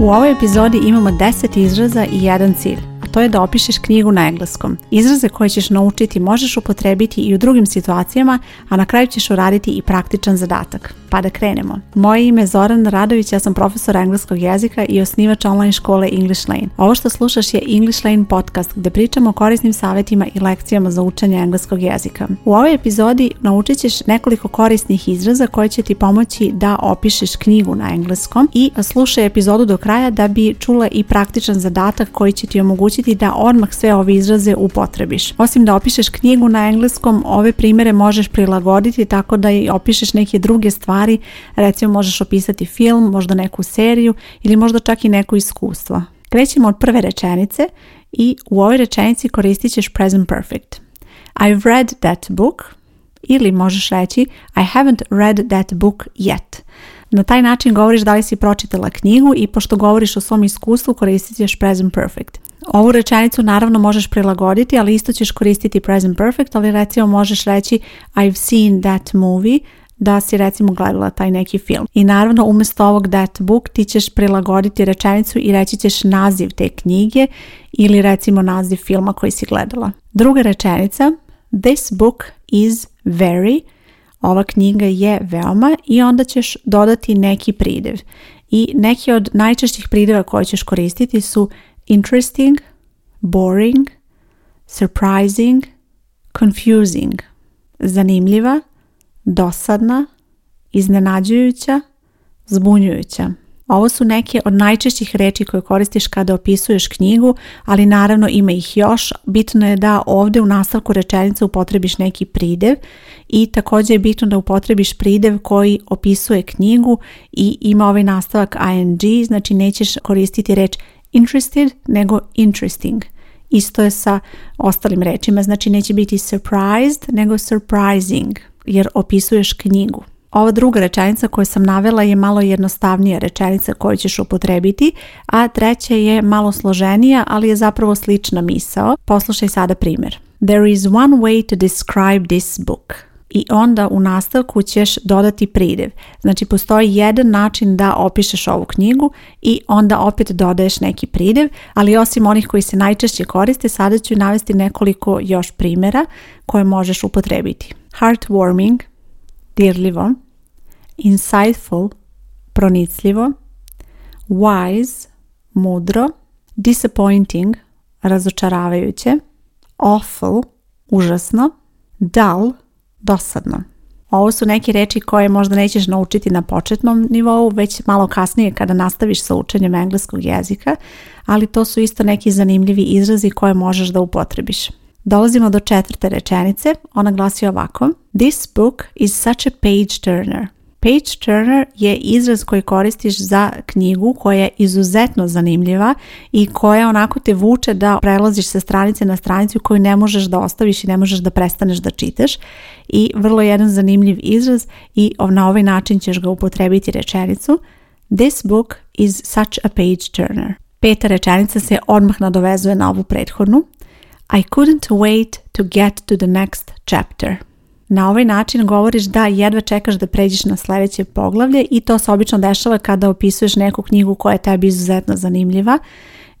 U ovoj epizodi imamo 10 izraza i jedan cilj to je da opišeš knjigu na engleskom. Izraze koje ćeš naučiti možeš upotrebiti i u drugim situacijama, a na kraju ćeš uraditi i praktičan zadatak. Pa da krenemo. Moje ime je Zoran Radović, ja sam profesor engleskog jezika i osnivač online škole English Lane. Ovo što slušaš je English Lane podcast gde pričamo o korisnim savjetima i lekcijama za učenje engleskog jezika. U ovoj epizodi naučit ćeš nekoliko korisnih izraza koje će ti pomoći da opišeš knjigu na engleskom i slušaj epizodu do kraja da bi čula i praktičan zadatak koji će ti omogućiti da odmah sve ove izraze upotrebiš. Osim da opišeš knjigu na engleskom, ove primere možeš prilagoditi tako da i opišeš neke druge stvari, recimo možeš opisati film, možda neku seriju ili možda čak i neko iskustvo. Krećemo od prve rečenice i u ovoj rečenici koristit ćeš present perfect. I've read that book ili možeš reći I haven't read that book yet. Na taj način govoriš da li si pročitala knjigu i pošto govoriš o svom iskustvu koristit ćeš present perfect. Ovu rečenicu naravno možeš prilagoditi, ali isto ćeš koristiti present perfect, ali recimo možeš reći I've seen that movie, da si recimo gledala taj neki film. I naravno umjesto ovog that book ti ćeš prilagoditi rečenicu i reći ćeš naziv te knjige ili recimo naziv filma koji si gledala. Druga rečenica This book is very ova knjiga je veoma i onda ćeš dodati neki pridev. I neki od najčešćih prideva koje ćeš koristiti su interesting, boring, surprising, confusing, zanimljiva, dosadna, iznenađujuća, zbunjujuća ovo su neke od najčešćih reči koje koristiš kada opisuješ knjigu, ali naravno ima ih još. Bitno je da ovdje u nastavku rečenice upotrebiš neki pridev i također je bitno da upotrebiš pridev koji opisuje knjigu i ima ovaj nastavak ing, znači nećeš koristiti reč interested nego interesting. Isto je sa ostalim rečima, znači neće biti surprised nego surprising jer opisuješ knjigu. Ova druga rečenica koju sam navela je malo jednostavnija rečenica koju ćeš upotrebiti, a treća je malo složenija, ali je zapravo slična misao. Poslušaj sada primjer. There is one way to describe this book. I onda u nastavku ćeš dodati pridev. Znači postoji jedan način da opišeš ovu knjigu i onda opet dodaješ neki pridev, ali osim onih koji se najčešće koriste, sada ću navesti nekoliko još primjera koje možeš upotrebiti. Heartwarming, dirljivo, insightful, pronicljivo, wise, mudro, disappointing, razočaravajuće, awful, užasno, dull, dosadno. Ovo su neke reči koje možda nećeš naučiti na početnom nivou, već malo kasnije kada nastaviš sa učenjem engleskog jezika, ali to su isto neki zanimljivi izrazi koje možeš da upotrebiš. Dolazimo do četvrte rečenice, ona glasi ovako This book is such a page turner. Page turner je izraz koji koristiš za knjigu koja je izuzetno zanimljiva i koja onako te vuče da prelaziš sa stranice na stranicu koju ne možeš da ostaviš i ne možeš da prestaneš da čitaš i vrlo jedan zanimljiv izraz i na ovaj način ćeš ga upotrebiti rečenicu This book is such a page turner. Peta rečenica se odmah nadovezuje na ovu prethodnu. I couldn't wait to get to the next chapter. Na ovaj način govoriš da jedva čekaš da pređeš na sljedeće poglavlje i to se obično dešava kada opisuješ neku knjigu koja je tebi izuzetno zanimljiva.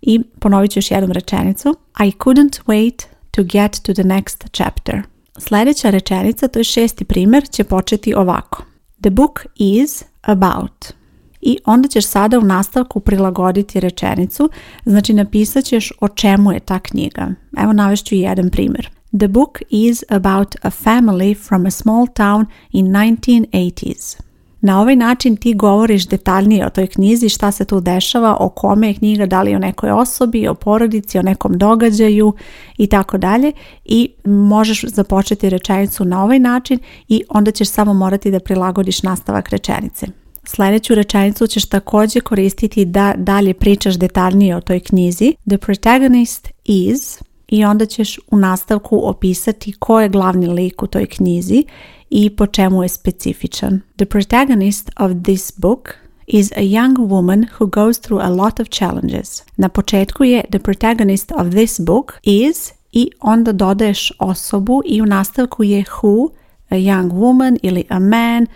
I ponovit ću još jednom rečenicu. I couldn't wait to get to the next chapter. Sljedeća rečenica, to je šesti primjer, će početi ovako. The book is about. I onda ćeš sada u nastavku prilagoditi rečenicu, znači napisat ćeš o čemu je ta knjiga. Evo navešću jedan primjer. The book is about a family from a small town in 1980s. Na ovaj način ti govoriš detaljnije o toj knjizi, šta se tu dešava, o kome je knjiga, da li o nekoj osobi, o porodici, o nekom događaju i tako dalje i možeš započeti rečenicu na ovaj način i onda ćeš samo morati da prilagodiš nastavak rečenice. Sljedeću rečenicu ćeš također koristiti da dalje pričaš detaljnije o toj knjizi. The protagonist is i onda ćeš u nastavku opisati ko je glavni lik u toj knjizi i po čemu je specifičan. The protagonist of this book is a young woman who goes through a lot of challenges. Na početku je the protagonist of this book is i onda dodaješ osobu i u nastavku je who, a young woman ili a man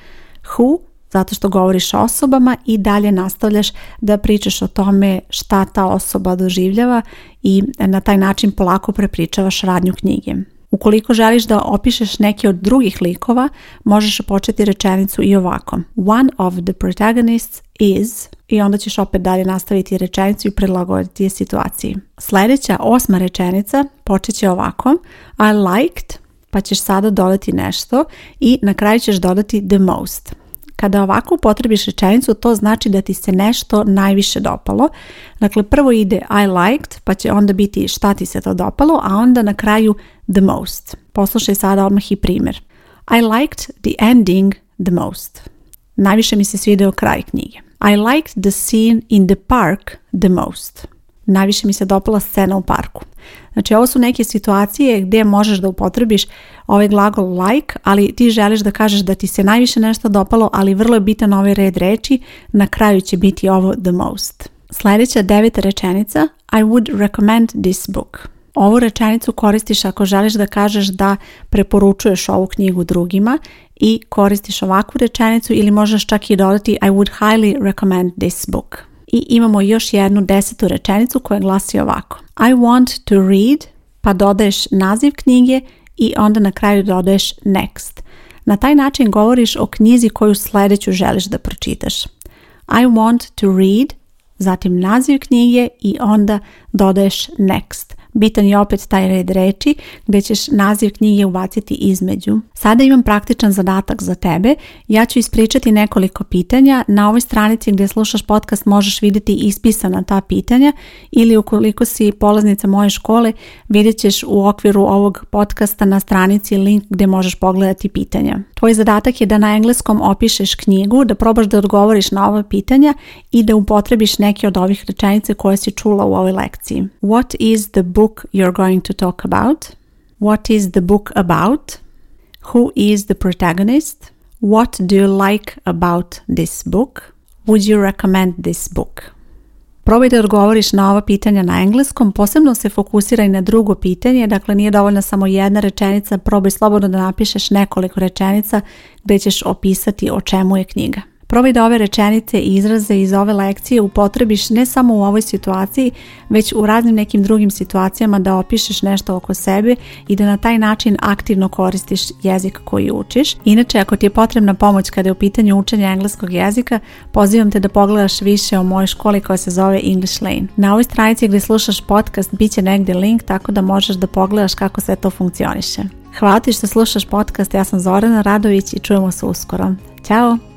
who zato što govoriš o osobama i dalje nastavljaš da pričaš o tome šta ta osoba doživljava i na taj način polako prepričavaš radnju knjige. Ukoliko želiš da opišeš neki od drugih likova, možeš početi rečenicu i ovako. One of the protagonists is i onda ćeš opet dalje nastaviti rečenicu i prilagoditi je situaciji. Sljedeća osma rečenica počet će ovako. I liked, pa ćeš sada dodati nešto i na kraju ćeš dodati the most. Kada ovako upotrebiš rečenicu, to znači da ti se nešto najviše dopalo. Dakle, prvo ide I liked, pa će onda biti šta ti se to dopalo, a onda na kraju the most. Poslušaj sada odmah i primjer. I liked the ending the most. Najviše mi se svidio kraj knjige. I liked the scene in the park the most najviše mi se dopala scena u parku. Znači ovo su neke situacije gdje možeš da upotrebiš ovaj glagol like, ali ti želiš da kažeš da ti se najviše nešto dopalo, ali vrlo je bitan ovaj red reči, na kraju će biti ovo the most. Sljedeća deveta rečenica, I would recommend this book. Ovu rečenicu koristiš ako želiš da kažeš da preporučuješ ovu knjigu drugima i koristiš ovakvu rečenicu ili možeš čak i dodati I would highly recommend this book i imamo još jednu desetu rečenicu koja glasi ovako. I want to read, pa dodaješ naziv knjige i onda na kraju dodaješ next. Na taj način govoriš o knjizi koju sljedeću želiš da pročitaš. I want to read, zatim naziv knjige i onda dodaješ next. Bitan je opet taj red reči gdje ćeš naziv knjige ubaciti između. Sada imam praktičan zadatak za tebe. Ja ću ispričati nekoliko pitanja. Na ovoj stranici gdje slušaš podcast možeš vidjeti ispisana ta pitanja ili ukoliko si polaznica moje škole vidjet ćeš u okviru ovog podcasta na stranici link gdje možeš pogledati pitanja. Tvoj zadatak je da na engleskom opišeš knjigu, da probaš da odgovoriš na ova pitanja i da upotrebiš neke od ovih rečenice koje si čula u ovoj lekciji. What is the book? book you're going to talk about, what is the book about, who is the protagonist, what do you like about this book, would you recommend this book. Probaj da odgovoriš na ova pitanja na engleskom, posebno se fokusiraj na drugo pitanje, dakle nije dovoljna samo jedna rečenica, probaj slobodno da napišeš nekoliko rečenica gdje ćeš opisati o čemu je knjiga. Probaj da ove rečenice i izraze iz ove lekcije upotrebiš ne samo u ovoj situaciji, već u raznim nekim drugim situacijama da opišeš nešto oko sebe i da na taj način aktivno koristiš jezik koji učiš. Inače, ako ti je potrebna pomoć kada je u pitanju učenja engleskog jezika, pozivam te da pogledaš više o mojoj školi koja se zove English Lane. Na ovoj stranici gdje slušaš podcast bit će negdje link tako da možeš da pogledaš kako sve to funkcioniše. Hvala ti što slušaš podcast, ja sam Zorana Radović i čujemo se uskoro. Ćao!